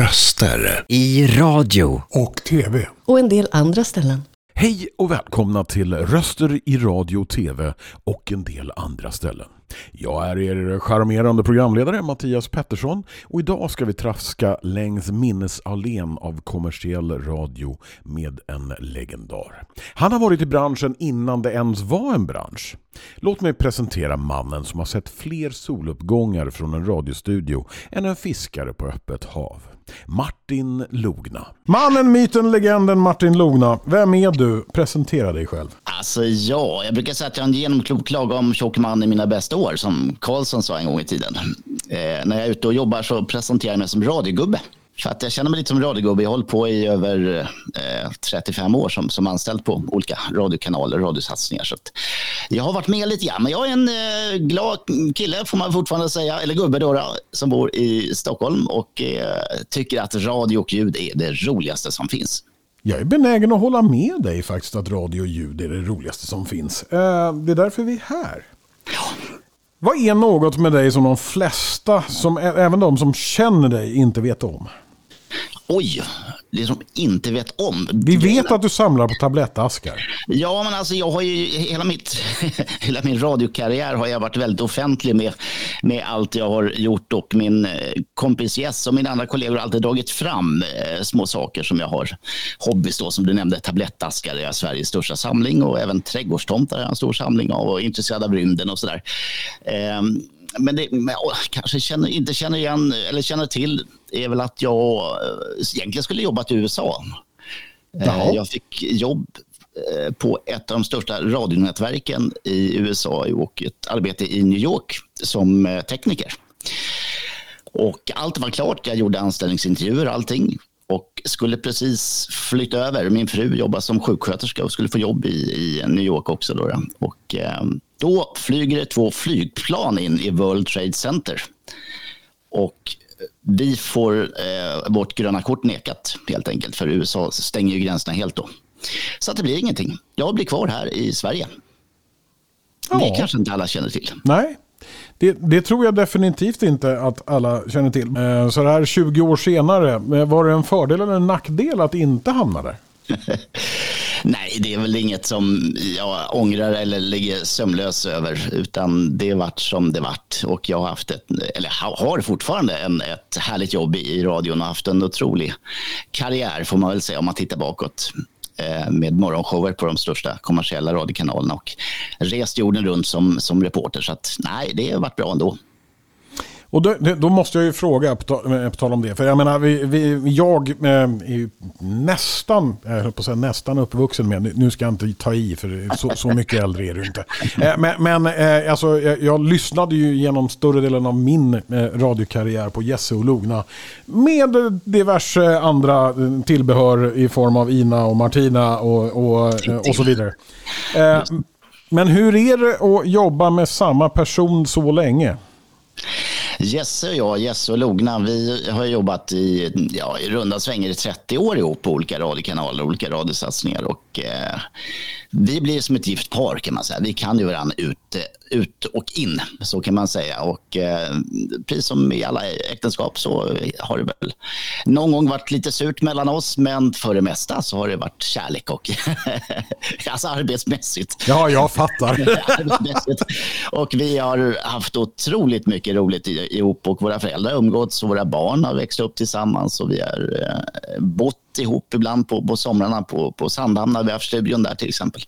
röster. I radio. Och tv. Och en del andra ställen. Hej och välkomna till Röster i radio tv och en del andra ställen. Jag är er charmerande programledare Mattias Pettersson och idag ska vi traska längs minnesallén av kommersiell radio med en legendar. Han har varit i branschen innan det ens var en bransch. Låt mig presentera mannen som har sett fler soluppgångar från en radiostudio än en fiskare på öppet hav. Martin Logna. Mannen, myten, legenden Martin Logna. Vem är du? Presentera dig själv. Alltså ja, jag brukar säga att jag är en genomklok lagom tjock man i mina bästa år, som Karlsson sa en gång i tiden. Eh, när jag är ute och jobbar så presenterar jag mig som radiogubbe. För att jag känner mig lite som radiogubbe. Jag har hållit på i över eh, 35 år som, som anställd på olika radiokanaler och radiosatsningar. Så jag har varit med lite grann. Men jag är en eh, glad kille, får man fortfarande säga, eller gubbe då, då som bor i Stockholm och eh, tycker att radio och ljud är det roligaste som finns. Jag är benägen att hålla med dig faktiskt att radio och ljud är det roligaste som finns. Eh, det är därför vi är här. Ja. Vad är något med dig som de flesta, som, även de som känner dig, inte vet om? Oj, det som inte vet om. Vi vet att du samlar på tablettaskar. Ja, men alltså jag har ju hela, mitt, hela min radiokarriär har jag varit väldigt offentlig med, med allt jag har gjort och min eh, kompis Jess och mina andra kollegor har alltid dragit fram eh, små saker som jag har. Hobbys då, som du nämnde, tablettaskar är Sveriges största samling och även trädgårdstomtar är en stor samling av och intresserad av rymden och sådär. Eh, men det men, kanske känner, inte känner igen eller känner till är väl att jag eh, egentligen skulle jobbat i USA. Eh, Jaha. Jag fick jobb eh, på ett av de största radionätverken i USA och ett arbete i New York som tekniker. Och allt var klart. Jag gjorde anställningsintervjuer och allting och skulle precis flytta över. Min fru jobbar som sjuksköterska och skulle få jobb i, i New York också. Då, och, då flyger det två flygplan in i World Trade Center. Och vi får eh, vårt gröna kort nekat helt enkelt, för USA stänger ju gränserna helt då. Så att det blir ingenting. Jag blir kvar här i Sverige. Ja. Det kanske inte alla känner till. Nej, det, det, tror jag definitivt inte att alla känner till. Eh, så här 20 år senare, eh, var det en fördel eller en nackdel att inte hamna där? Nej, det är väl inget som jag ångrar eller ligger sömnlös över, utan det vart som det vart. Och jag har haft ett, eller har fortfarande en, ett härligt jobb i radion och haft en otrolig karriär får man väl säga om man tittar bakåt eh, med morgonshower på de största kommersiella radiokanalerna och rest jorden runt som, som reporter. Så att, nej, det har varit bra ändå. Och då, då, måste jag ju fråga, på, på tal om det. För jag menar, vi, vi, jag eh, är nästan, jag på säga, nästan uppvuxen med, nu ska jag inte ta i för så, så mycket äldre är du inte. Eh, men men eh, alltså, jag, lyssnade ju genom större delen av min eh, radiokarriär på Jesse och Logna. Med diverse andra eh, tillbehör i form av Ina och Martina och, och, eh, och så vidare. men hur är det att jobba med samma person så länge? Jesse och jag, Jesse och Logna, vi har jobbat i, ja, i runda svänger i 30 år ihop på olika radiokanaler, olika radiosatsningar. Och, eh, vi blir som ett gift par kan man säga. Vi kan ju varandra ut, ut och in, så kan man säga. Och eh, precis som i alla äktenskap så har det väl någon gång varit lite surt mellan oss, men för det mesta så har det varit kärlek och alltså arbetsmässigt. Ja, jag fattar. och vi har haft otroligt mycket roligt ihop och våra föräldrar har umgåtts och våra barn har växt upp tillsammans och vi har eh, bott ihop ibland på, på somrarna på, på Sandhamn när vi har studion där till exempel.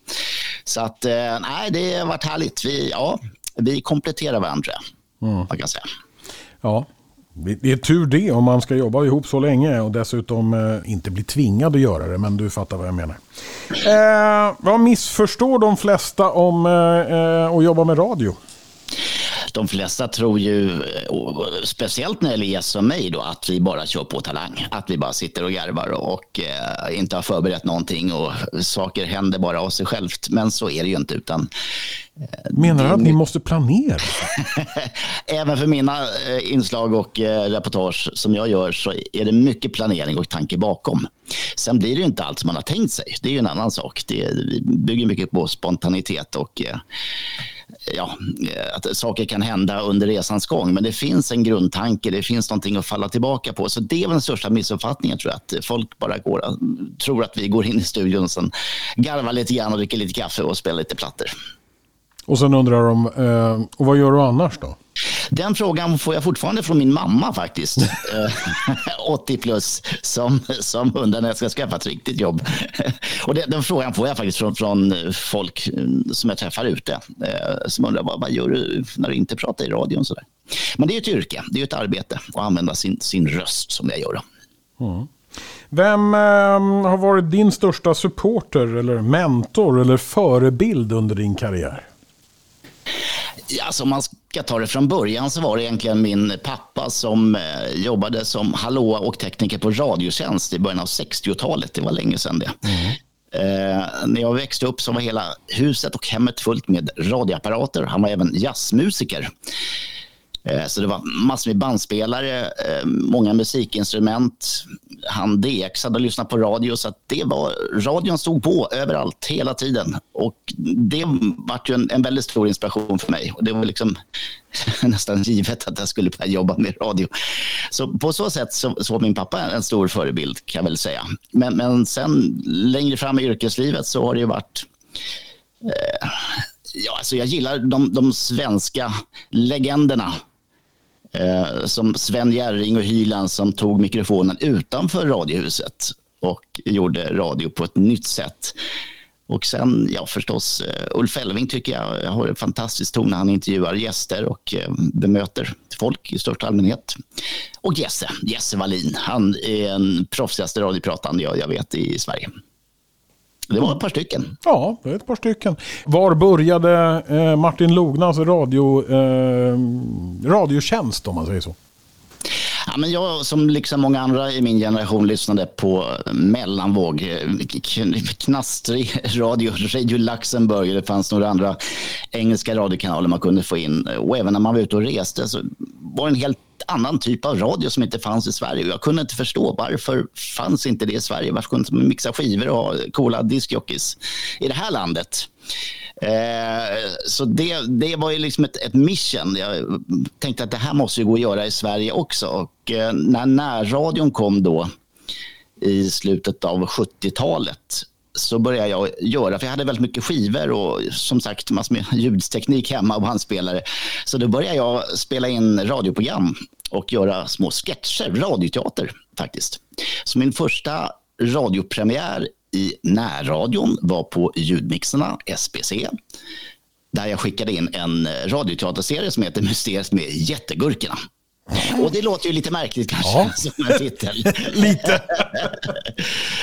Så att eh, nej, det har varit härligt. Vi, ja, vi kompletterar varandra, mm. man kan säga. Ja, det är tur det om man ska jobba ihop så länge och dessutom eh, inte bli tvingad att göra det. Men du fattar vad jag menar. Eh, vad missförstår de flesta om eh, eh att jobba med radio? De flesta tror ju, speciellt när det gäller Jess och mig, då, att vi bara kör på talang. Att vi bara sitter och garvar och eh, inte har förberett någonting och saker händer bara av sig självt. Men så är det ju inte. utan eh, Menar du att ni måste planera? Även för mina eh, inslag och eh, reportage som jag gör så är det mycket planering och tanke bakom. Sen blir det ju inte allt som man har tänkt sig. Det är ju en annan sak. Det, bygger mycket på spontanitet och ja, att saker kan hända under resans gång. Men det finns en grundtanke, det finns någonting att falla tillbaka på. Så det är väl den största missuppfattningen tror jag. Att folk bara går, tror att vi går in i studion och sen garvar lite grann och dricker lite kaffe och spelar lite plattor. Och sen undrar de, eh, och vad gör du annars då? Den frågan får jag fortfarande från min mamma faktiskt. 80 plus, som, som undrar när jag ska skaffa ett riktigt jobb. Och det, den frågan får jag faktiskt från, från folk som jag träffar ute. Eh, som undrar vad, vad gör du när du inte pratar i radion? Så där. Men det är ett yrke, det är ett arbete att använda sin, sin röst som jag gör. Mm. Vem eh, har varit din största supporter eller mentor eller förebild under din karriär? Alltså om man ska ta det från början så var det egentligen min pappa som eh, jobbade som hallå och tekniker på Radiotjänst i början av 60-talet. Det var länge sedan det. Mm. Eh, när jag växte upp så var hela huset och hemmet fullt med radioapparater. Han var även jazzmusiker. Eh, så det var massor med bandspelare, eh, många musikinstrument. Han DXade och lyssnade på radio. Så det var, radion stod på överallt, hela tiden. Och det var ju en, en väldigt stor inspiration för mig. Och det var liksom nästan givet att jag skulle börja jobba med radio. Så på så sätt så, så var min pappa en stor förebild, kan jag väl säga. Men, men sen längre fram i yrkeslivet så har det ju varit eh, Ja, alltså jag gillar de, de svenska legenderna Eh, som Sven Jerring och Hyland som tog mikrofonen utanför Radiohuset och gjorde radio på ett nytt sätt. Och sen, ja förstås, eh, Ulf Elving tycker jag har en fantastisk ton när han intervjuar gäster och eh, bemöter folk i största allmänhet. Och Jesse, Jesse Wallin, han är den proffsigaste radiopratande jag, jag vet i Sverige. Det var ett par stycken. Ja, det är ett par stycken. Var började eh, Martin Lognas radio, eh, radiotjänst om man säger så? Ja, men jag som liksom många andra i min generation lyssnade på mellanvåg, knastrig radio, Radio Luxemburg. Det fanns några andra engelska radiokanaler man kunde få in. Och även när man var ute och reste så var det en helt annan typ av radio som inte fanns i Sverige. Jag kunde inte förstå varför fanns inte det i Sverige? Varför kunde man mixa skivor och ha coola discjockeys i det här landet? Eh, så det, det var ju liksom ett, ett, mission. Jag tänkte att det här måste ju gå att göra i Sverige också. Och eh, när närradion kom då i slutet av 70-talet så började jag göra, för jag hade väldigt mycket skivor och som sagt massor med ljudteknik hemma och bandspelare. Så då började jag spela in radioprogram och göra små sketcher, radioteater faktiskt. Så min första radiopremiär i närradion var på ljudmixarna, SBC där jag skickade in en radioteaterserie som heter Mysteriet med jättegurkorna. Och det låter ju lite märkligt kanske ja. som en titel. lite.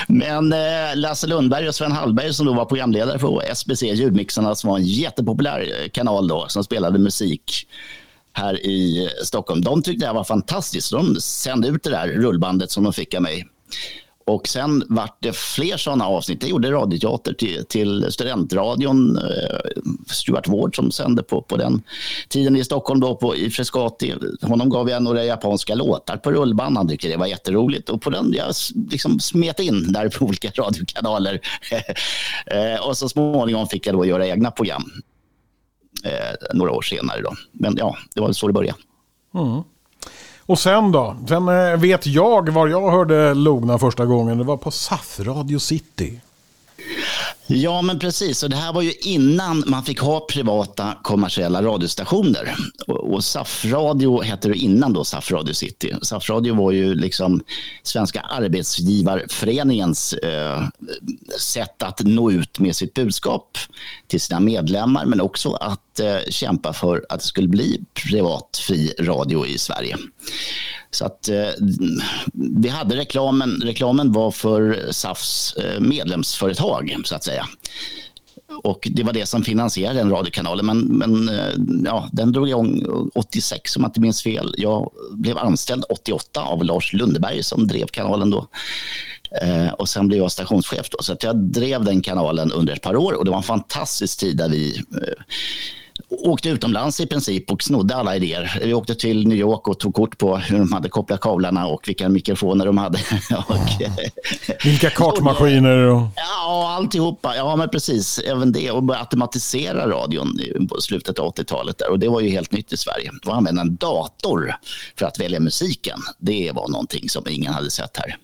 Men eh, Lasse Lundberg och Sven Hallberg som då var programledare för SBC Ljudmixarna som var en jättepopulär kanal då som spelade musik här i Stockholm. De tyckte det var fantastiskt. De sände ut det där rullbandet som de fick av mig. Och sen vart det fler sådana avsnitt. Jag gjorde radioteater till, till studentradion. Eh, Stuart Ward som sände på, på den tiden i Stockholm då på, i Frescati. Honom gav jag några japanska låtar på rullband. Han tyckte det var jätteroligt. Och på den jag liksom smet in där på olika radiokanaler. eh, och så småningom fick jag då göra egna program. Eh, några år senare då. Men ja, det var så det började. Mm. Och sen då? Sen eh, vet jag var jag hörde Logna första gången. Det var på SAF Radio City. Ja, men precis. Och det här var ju innan man fick ha privata kommersiella radiostationer. Och, och SAF Radio hette det innan då SAF Radio City. SAF Radio var ju liksom Svenska Arbetsgivarföreningens eh, sätt att nå ut med sitt budskap till sina medlemmar, men också att eh, kämpa för att det skulle bli privat fri radio i Sverige. Så att eh, vi hade reklamen. Reklamen var för SAFs eh, medlemsföretag så att säga. Och det var det som finansierade den radiokanalen. Men, men eh, ja, den drog igång 86 om jag inte minns fel. Jag blev anställd 88 av Lars Lundeberg som drev kanalen då. Eh, och sen blev jag stationschef då. Så att jag drev den kanalen under ett par år och det var en fantastisk tid där vi eh, åkte utomlands i princip och snodde alla idéer. Vi åkte till New York och tog kort på hur de hade kopplat kablarna och vilka mikrofoner de hade. och, vilka kartmaskiner? Och... Ja, alltihopa. Ja, men precis. Även det. Och började automatisera radion i slutet av 80-talet. Där. Och det var ju helt nytt i Sverige. Att använda en dator för att välja musiken, det var någonting som ingen hade sett här.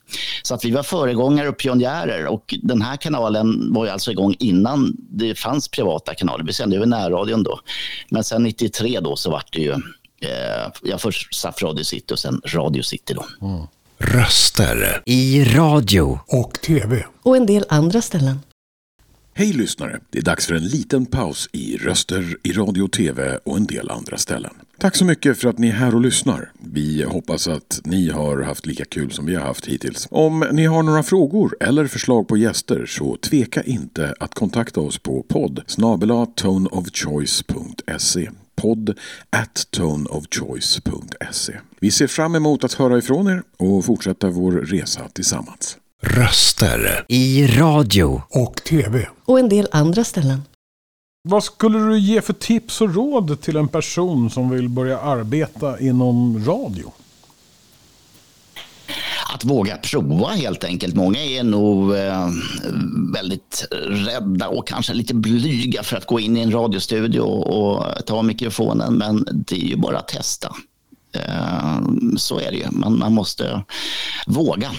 Så att vi var föregångare och pionjärer. Och den här kanalen var ju alltså igång innan det fanns privata kanaler. Vi sände över närradion då. Men sen 93 då så vart det ju, eh, ja, först SAF Radio City och sen Radio City då. Mm. Röster i radio och tv. Och en del andra ställen. Hej lyssnare! Det är dags för en liten paus i röster i radio och tv och en del andra ställen. Tack så mycket för att ni är här och lyssnar. Vi hoppas att ni har haft lika kul som vi har haft hittills. Om ni har några frågor eller förslag på gäster så tveka inte att kontakta oss på podd toneofchoice.se podd at toneofchoice.se. Vi ser fram emot att höra ifrån er och fortsätta vår resa tillsammans. Röster i radio och tv. Och en del andra ställen. Vad skulle du ge för tips och råd till en person som vill börja arbeta inom radio? Att våga prova helt enkelt. Många är nog eh, väldigt rädda och kanske lite blyga för att gå in i en radiostudio och ta mikrofonen. Men det är ju bara att testa. Eh, så är det ju. Man, man måste våga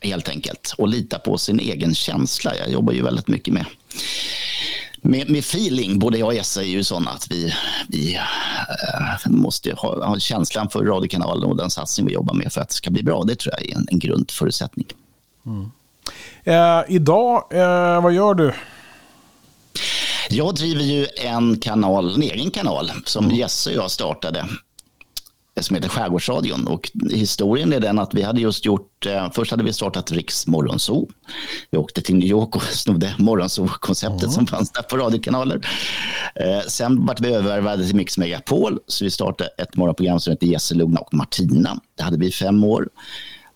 helt enkelt och lita på sin egen känsla. Jag jobbar ju väldigt mycket med med, med feeling. Både jag och Jesse är ju sådana att vi, vi äh, måste ha, ha känslan för radiokanalen och den satsning vi jobbar med för att det ska bli bra. Det tror jag är en, en grundförutsättning. Mm. Eh, idag, eh, vad gör du? Jag driver ju en kanal, en egen kanal som mm. Jesse och jag startade som heter Skärgårdsradion. Och historien är den att vi hade just gjort, eh, först hade vi startat Riks Morgonzoo. Vi åkte till New York och snodde Morgonzoo-konceptet mm. som fanns där på radiokanaler. Eh, sen vart vi övervärvade till Mix Megapol, så vi startade ett morgonprogram som heter Jesse, Lugna och Martina. Det hade vi i fem år.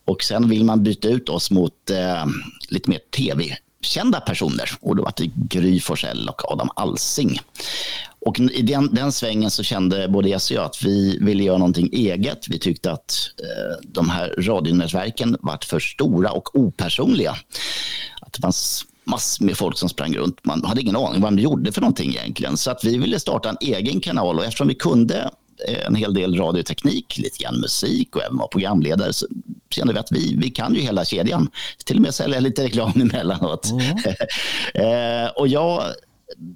Och sen vill man byta ut oss mot eh, lite mer tv kända personer. Och då var det Gry Forssell och Adam Alsing. Och i den, den svängen så kände både Jesse och jag att vi ville göra någonting eget. Vi tyckte att eh, de här radionätverken var för stora och opersonliga. Att det fanns massor med folk som sprang runt. Man hade ingen aning vad de gjorde för någonting egentligen. Så att vi ville starta en egen kanal och eftersom vi kunde eh, en hel del radioteknik, lite grann musik och även var programledare så kände vi att vi, vi kan ju hela kedjan. Till och med sälja lite reklam emellanåt. Mm. eh, och jag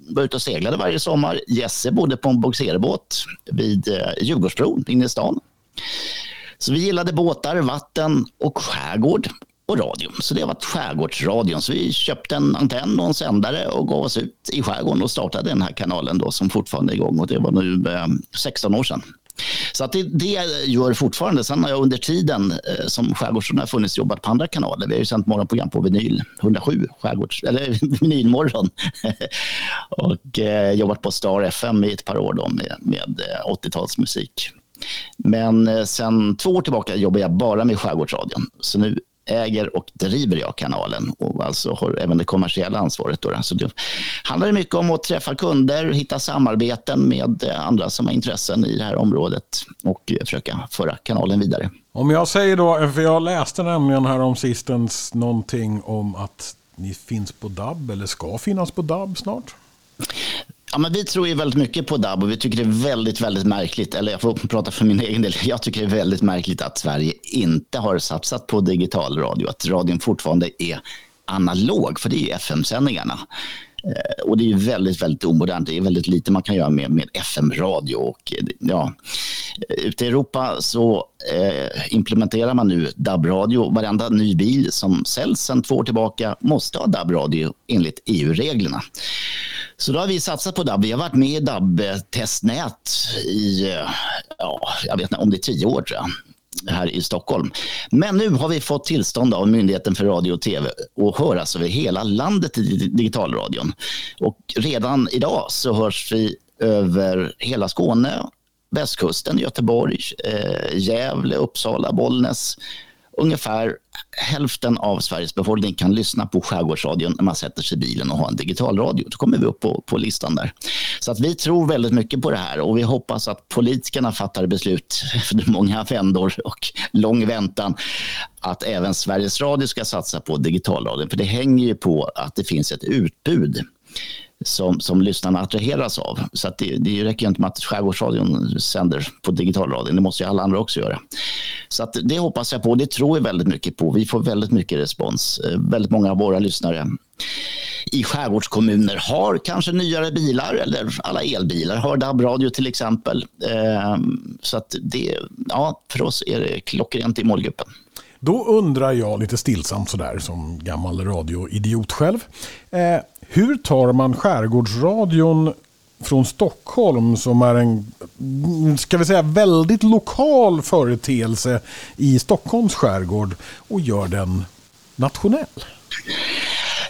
var ute och seglade varje sommar. Jesse bodde på en bogserbåt vid eh, Djurgårdsbron inne i stan. Så vi gillade båtar, vatten och skärgård och radio. Så det har varit Skärgårdsradion. Så vi köpte en antenn och en sändare och gav oss ut i skärgården och startade den här kanalen då som fortfarande är igång och det var nu eh, 16 år sedan. Så att det, det gör fortfarande. Sen har jag under tiden eh, som Skärgårdsradion har funnits jobbat på andra kanaler. Vi har ju sänt morgonprogram på vinyl, 107 skärgårds, eller vinylmorgon. och eh, jobbat på Star FM i ett par år då med, med eh, 80-talsmusik. Men eh, sen två år tillbaka jobbar jag bara med Skärgårdsradion. Så nu äger och driver jag kanalen och alltså har även det kommersiella ansvaret. Då. Så det handlar mycket om att träffa kunder, hitta samarbeten med eh, andra som har intressen i det här området och eh, försöka föra kanalen vidare. Om jag säger då, för jag läste nämligen här om sistens någonting om att ni finns på DAB eller ska finnas på DAB snart? Ja, men vi tror ju väldigt mycket på DAB och vi tycker det är väldigt, väldigt märkligt, eller jag får prata för min egen del, jag tycker det är väldigt märkligt att Sverige inte har satsat på digital radio, att radion fortfarande är analog, för det är ju FM-sändningarna. Eh, och det är ju väldigt, väldigt omodernt. Det är väldigt lite man kan göra med, med FM-radio. Och, eh, ja, eh, ute i Europa så eh, implementerar man nu DAB-radio. Varenda ny bil som säljs sedan två år tillbaka måste ha DAB-radio enligt EU-reglerna. Så då har vi satsat på DAB. Vi har varit med i DAB-testnät i, ja, jag vet inte om det är tio år tror jag här i Stockholm. Men nu har vi fått tillstånd av Myndigheten för radio och tv att höras alltså över hela landet i digitalradion. Och redan idag så hörs vi över hela Skåne, västkusten, Göteborg, eh, Gävle, Uppsala, Bollnäs ungefär hälften av Sveriges befolkning kan lyssna på Skärgårdsradion när man sätter sig i bilen och har en digitalradio. Då kommer vi upp på, på listan där. Så att vi tror väldigt mycket på det här och vi hoppas att politikerna fattar beslut efter många vändor och lång väntan att även Sveriges Radio ska satsa på digitalradion. För det hänger ju på att det finns ett utbud som, som lyssnarna attraheras av. Så att det, det räcker inte med att Skärgårdsradion sänder på digitalradion. Det måste ju alla andra också göra. Så att det hoppas jag på. och Det tror jag väldigt mycket på. Vi får väldigt mycket respons. Eh, väldigt många av våra lyssnare i skärgårdskommuner har kanske nyare bilar eller alla elbilar har DAB-radio till exempel. Eh, så att det, ja, för oss är det klockrent i målgruppen. Då undrar jag lite stillsamt sådär som gammal radioidiot själv. Eh, hur tar man skärgårdsradion från Stockholm som är en, ska vi säga, väldigt lokal företeelse i Stockholms skärgård och gör den nationell?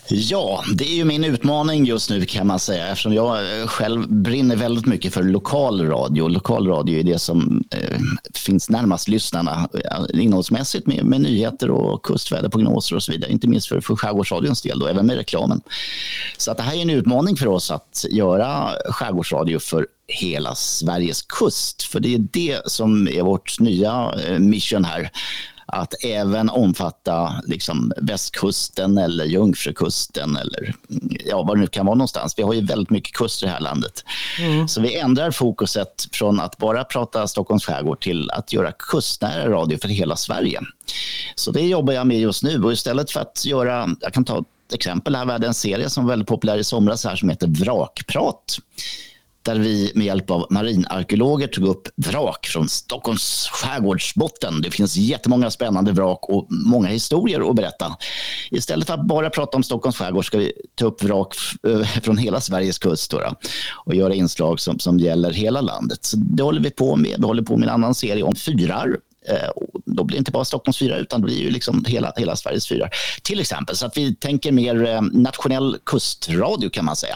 Ja, det är ju min utmaning just nu kan man säga eftersom jag eh, själv brinner väldigt mycket för lokal radio. Lokal radio är det som eh, finns närmast lyssnarna eh, innehållsmässigt med, med nyheter och kustväderprognoser och så vidare. Inte minst för, för Skärgårdsradions del och även med reklamen. Så att det här är en utmaning för oss att göra Skärgårdsradio för hela Sveriges kust. För det är det som är vårt nya eh, mission här att även omfatta liksom västkusten eller Jungfrukusten eller ja, vad det nu kan vara någonstans. Vi har ju väldigt mycket kuster i det här landet. Mm. Så vi ändrar fokuset från att bara prata Stockholms skärgård till att göra kustnära radio för hela Sverige. Så det jobbar jag med just nu och istället för att göra, jag kan ta ett exempel här, vi hade en serie som var väldigt populär i somras här som heter Vrakprat där vi med hjälp av marinarkeologer tog upp vrak från Stockholms skärgårdsbotten. Det finns jättemånga spännande vrak och många historier att berätta. Istället för att bara prata om Stockholms skärgård ska vi ta upp vrak eh, från hela Sveriges kust då, och göra inslag som, som gäller hela landet. Så det håller vi på med. Vi håller på med en annan serie om fyrar då blir det inte bara Stockholms fyrar utan det blir ju liksom hela, hela Sveriges fyrar. Till exempel, så att vi tänker mer eh, nationell kustradio kan man säga.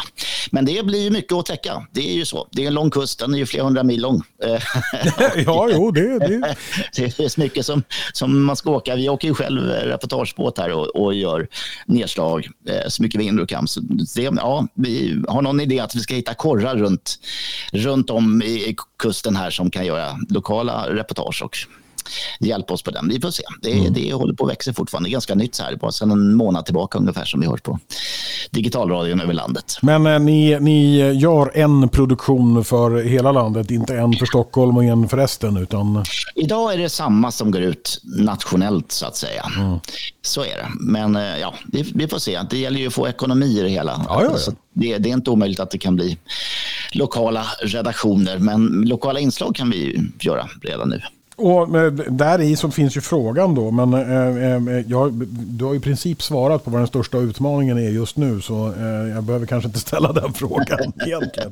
Men det blir mycket att täcka. Det är ju så. Det är en lång kust, den är ju flera hundra mil lång. ja, jo, det, det. det är mycket som, som man ska åka. Vi åker ju själv reportagebåt här och, och gör nedslag eh, så mycket vi hinner och kan. Så det, ja, vi har någon idé att vi ska hitta korrar runt, runt om i kusten här som kan göra lokala reportage och hjälpa oss på den. Vi får se. Det, mm. det håller på att växa fortfarande. Det är ganska nytt så här. Bara sedan en månad tillbaka ungefär som vi hört på digitalradion över landet. Men eh, ni, ni gör en produktion för hela landet, inte en för Stockholm och en för resten? Utan... Idag är det samma som går ut nationellt så att säga. Mm. Så är det. Men eh, ja, vi, vi, får se. Det gäller ju att få ekonomi i det hela. Ja, ja, ja. Det, det, är inte omöjligt att det kan bli lokala redaktioner, men lokala inslag kan vi göra redan nu. Och eh, där i så finns ju frågan då, men eh, eh, jag, du har i princip svarat på vad den största utmaningen är just nu, så eh, jag behöver kanske inte ställa den frågan egentligen.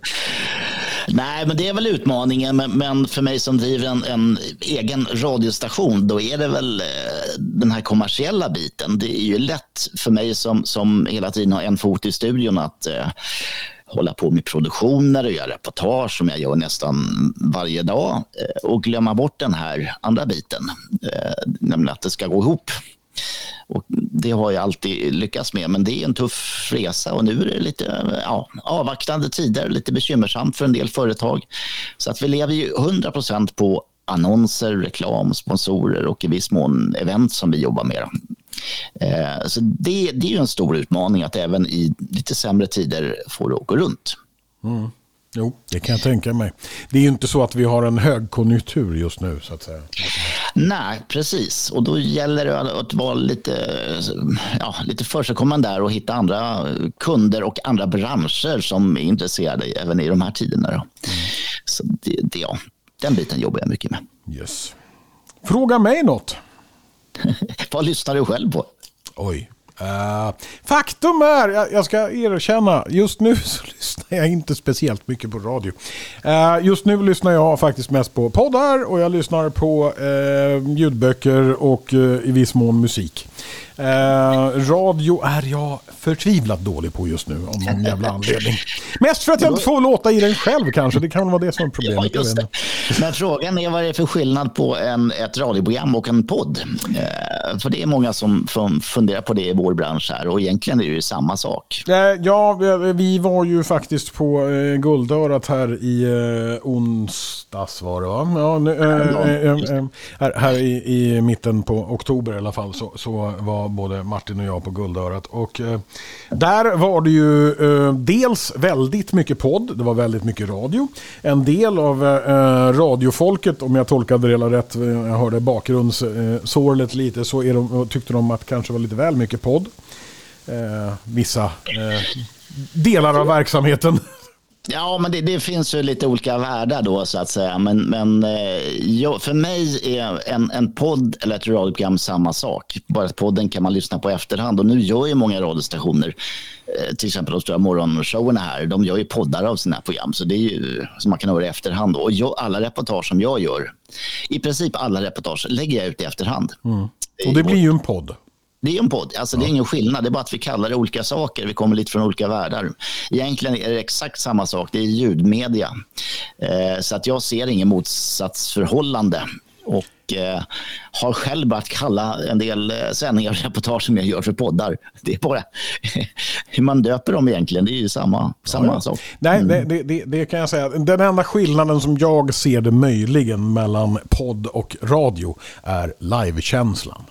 Nej, men det är väl utmaningen. Men, men för mig som driver en, en, egen radiostation, då är det väl eh, den här kommersiella biten. Det är ju lätt för mig som, som hela tiden har en fot i studion att eh, hålla på med produktioner och göra reportage som jag gör nästan varje dag eh, och glömma bort den här andra biten, eh, nämligen att det ska gå ihop. Och det har jag alltid lyckats med, men det är en tuff resa och nu är det lite ja, avvaktande tider, lite bekymmersamt för en del företag. Så att vi lever ju 100% på annonser, reklam, sponsorer och i viss mån event som vi jobbar med. Eh, så det, det är en stor utmaning att även i lite sämre tider få det att gå runt. Mm. Jo, det kan jag tänka mig. Det är ju inte så att vi har en högkonjunktur just nu så att säga. Nej, precis. Och då gäller det att vara lite, ja, lite försigkommande där och hitta andra kunder och andra branscher som är intresserade även i de här tiderna. Mm. Så det, det, ja, den biten jobbar jag mycket med. Yes. Fråga mig något. Vad lyssnar du själv på? Oj. Uh, faktum är, jag, jag, ska erkänna, just nu så lyssnar jag inte speciellt mycket på radio. Uh, just nu lyssnar jag faktiskt mest på poddar och jag lyssnar på uh, ljudböcker och i viss mån musik. Eh, radio är jag förtvivlat dålig på just nu av någon jävla anledning. Mest för att jag inte får låta i den själv kanske. Det kan vara det som är problemet. Ja, Men frågan är vad det är för skillnad på en, ett radioprogram och en podd. Eh, för det är många som, funderar på det i vår bransch här och egentligen är det ju samma sak. Eh, ja, vi var ju faktiskt på eh, Guldörat här i eh, onsdags var det va? Ja, nu, eh, eh, här, här i, i, mitten på oktober i alla fall så, så var både Martin och jag på Guldörat. Och eh, där var det ju eh, dels väldigt mycket podd, det var väldigt mycket radio. En del av eh, radiofolket, om jag tolkade det hela rätt, eh, jag hörde bakgrundssorlet eh, lite, så är de, eh, tyckte de att det kanske var lite väl mycket podd. Eh, vissa delar av verksamheten. Ja, men det, det, finns ju lite olika världar då så att säga. Men, men ja, för mig är en, en podd eller ett radioprogram samma sak. Bara att podden kan man lyssna på efterhand. Och nu gör ju många radiostationer, till exempel de stora morgonshowerna här, de gör ju poddar av sina program. Så det är ju som man kan höra i efterhand. Och jag, alla reportage som jag gör, i princip alla reportage lägger jag ut i efterhand. Mm. Och det blir ju en podd. Det är en podd. Alltså. Det är ingen skillnad. Det är bara att vi kallar det olika saker. Vi kommer lite från olika världar. Egentligen är det exakt samma sak. Det är ljudmedia. Eh, så att jag ser ingen motsatsförhållande. Och eh, har själv börjat kalla en del eh, sändningar och reportage som jag gör för poddar. Det är bara hur man döper dem egentligen. Det är ju samma, samma ja, sak. Nej, mm. det, det, det, kan jag säga. Den enda skillnaden som jag ser det möjligen mellan podd och radio är livekänslan.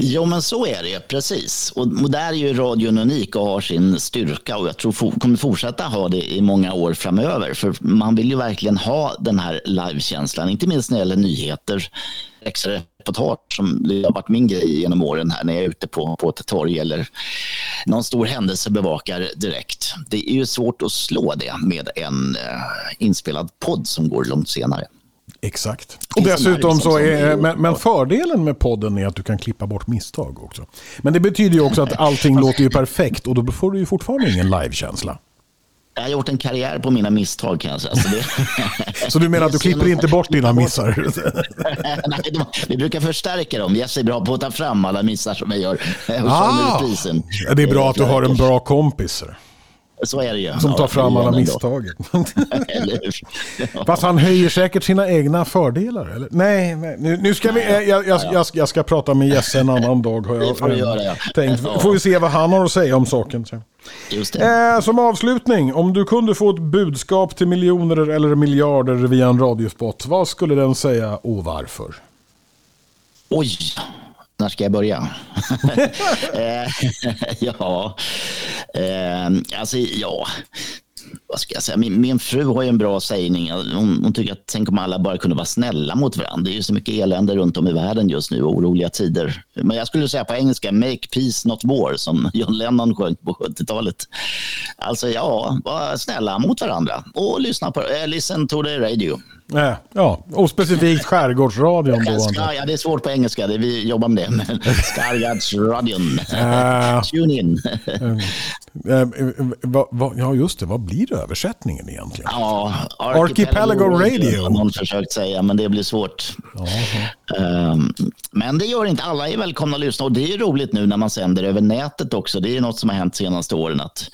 Jo, men så är det precis. Och, och där är ju radion unik och har sin styrka och jag tror for, kommer fortsätta ha det i många år framöver. För man vill ju verkligen ha den här livekänslan, inte minst när det gäller nyheter, extra reportage som det har varit min grej genom åren här när jag är ute på, på ett torg eller någon stor händelse bevakar direkt. Det är ju svårt att slå det med en eh, inspelad podd som går långt senare. Exakt. Och dessutom så är, men, men, fördelen med podden är att du kan klippa bort misstag också. Men det betyder ju också att allting låter ju perfekt och då får du ju fortfarande ingen livekänsla. Jag har gjort en karriär på mina misstag kan jag säga. Så, det... så du menar att du klipper inte bort dina missar? Nej, vi brukar förstärka dem. Jesse är bra på att ta fram alla missar som jag gör. Ah, det är bra att du har en bra kompis. Så är det ju. Som tar fram alla misstag. Fast han höjer säkert sina egna fördelar. Eller? Nej, nej. Nu, nu ska vi, jag, jag, jag, jag, ska prata med Jesse en annan dag. Har jag, får göra, ja. tänkt. Får vi se vad han har att säga om saken. Eh, som avslutning, om du kunde få ett budskap till miljoner eller miljarder via en radiospot, vad skulle den säga och varför? Oj, när ska jag börja? Ja, eh, alltså ja, vad ska jag säga? Min, min fru har ju en bra sägning. Hon, hon, tycker att tänk om alla bara kunde vara snälla mot varandra. Det är ju så mycket elände runt om i världen just nu och oroliga tider. Men jag skulle säga på engelska, make peace not war, som John Lennon sjöng på 70-talet. Alltså ja, var snälla mot varandra och lyssna på, äh, listen to the radio. Nej, ja, och specifikt skärgårdsradion. Då, Ska, ja, det är svårt på engelska. Det, vi jobbar med det. Skärgårdsradion. Uh, Tune in. uh, va, va, ja, just det. Vad blir översättningen egentligen? Ja, Archipelago, Archipelago Radio. Har någon försökt säga, men det blir svårt. Uh, men det gör inte. Alla är välkomna att lyssna. Och det är roligt nu när man sänder över nätet också. Det är något som har hänt senaste åren. att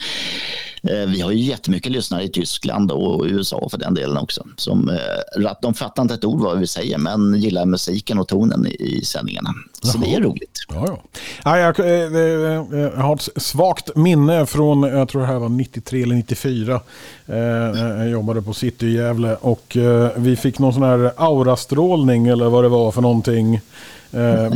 vi har ju jättemycket lyssnare i Tyskland och USA för den delen också. Som, eh, de fattar inte ett ord vad vi säger men gillar musiken och tonen i sändningarna. Så Jaha. det är roligt. Ja, ja. jag, eh, jag, har ett svagt minne från, jag tror det här var 93 eller 94. Jag jobbade på City i Gävle och vi fick någon sån här aurastrålning eller vad det var för någonting Eh,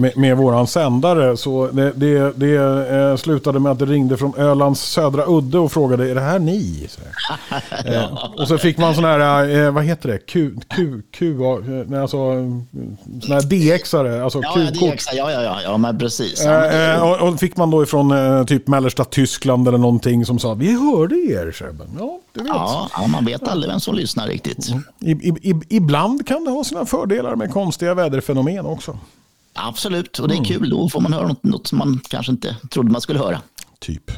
med, med våran sändare. Så det, det, det eh, slutade med att det ringde från Ölands södra udde och frågade är det här ni? Så, eh, och så fick man sån här, vad heter det, Q, Q, Q alltså sån här DX-are. Alltså ja, DX, ja, ja, ja, ja, men precis. och, och fick man då ifrån typ mellersta Tyskland eller någonting som sa vi hörde er. Så, ja, det vet. Ja, ja, man vet aldrig vem som lyssnar riktigt. I, i, ibland kan det ha sina fördelar med konstiga väderfenomen också. Absolut, och det är mm. kul. Då får man höra något, något som man kanske inte trodde man skulle höra. Typ.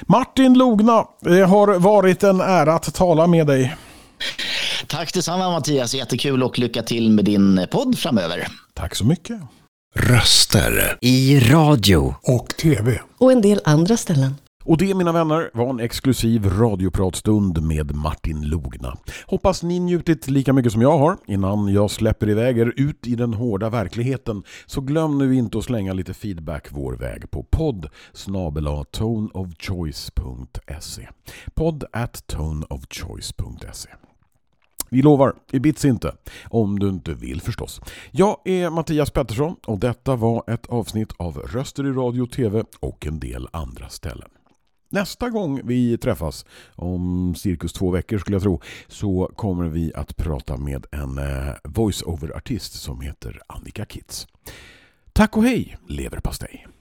Martin Logna, det har varit en ära att tala med dig. Tack detsamma Mattias, jättekul och lycka till med din podd framöver. Tack så mycket. Röster i radio och tv. Och en del andra ställen. Och det mina vänner var en exklusiv radiopratstund med Martin Logna. Hoppas ni njutit lika mycket som jag har. Innan jag släpper iväg er ut i den hårda verkligheten så glöm nu inte att slänga lite feedback vår väg på podd toneofchoice.se podd at toneofchoice.se vi lovar, det bits inte. Om du inte vill förstås. Jag är Mattias Pettersson och detta var ett avsnitt av Röster i radio och tv och en del andra ställen. Nästa gång vi träffas, om cirkus två veckor skulle jag tro, så kommer vi att prata med en eh, voice-over-artist som heter Annika Kitz. Tack och hej, leverpastej!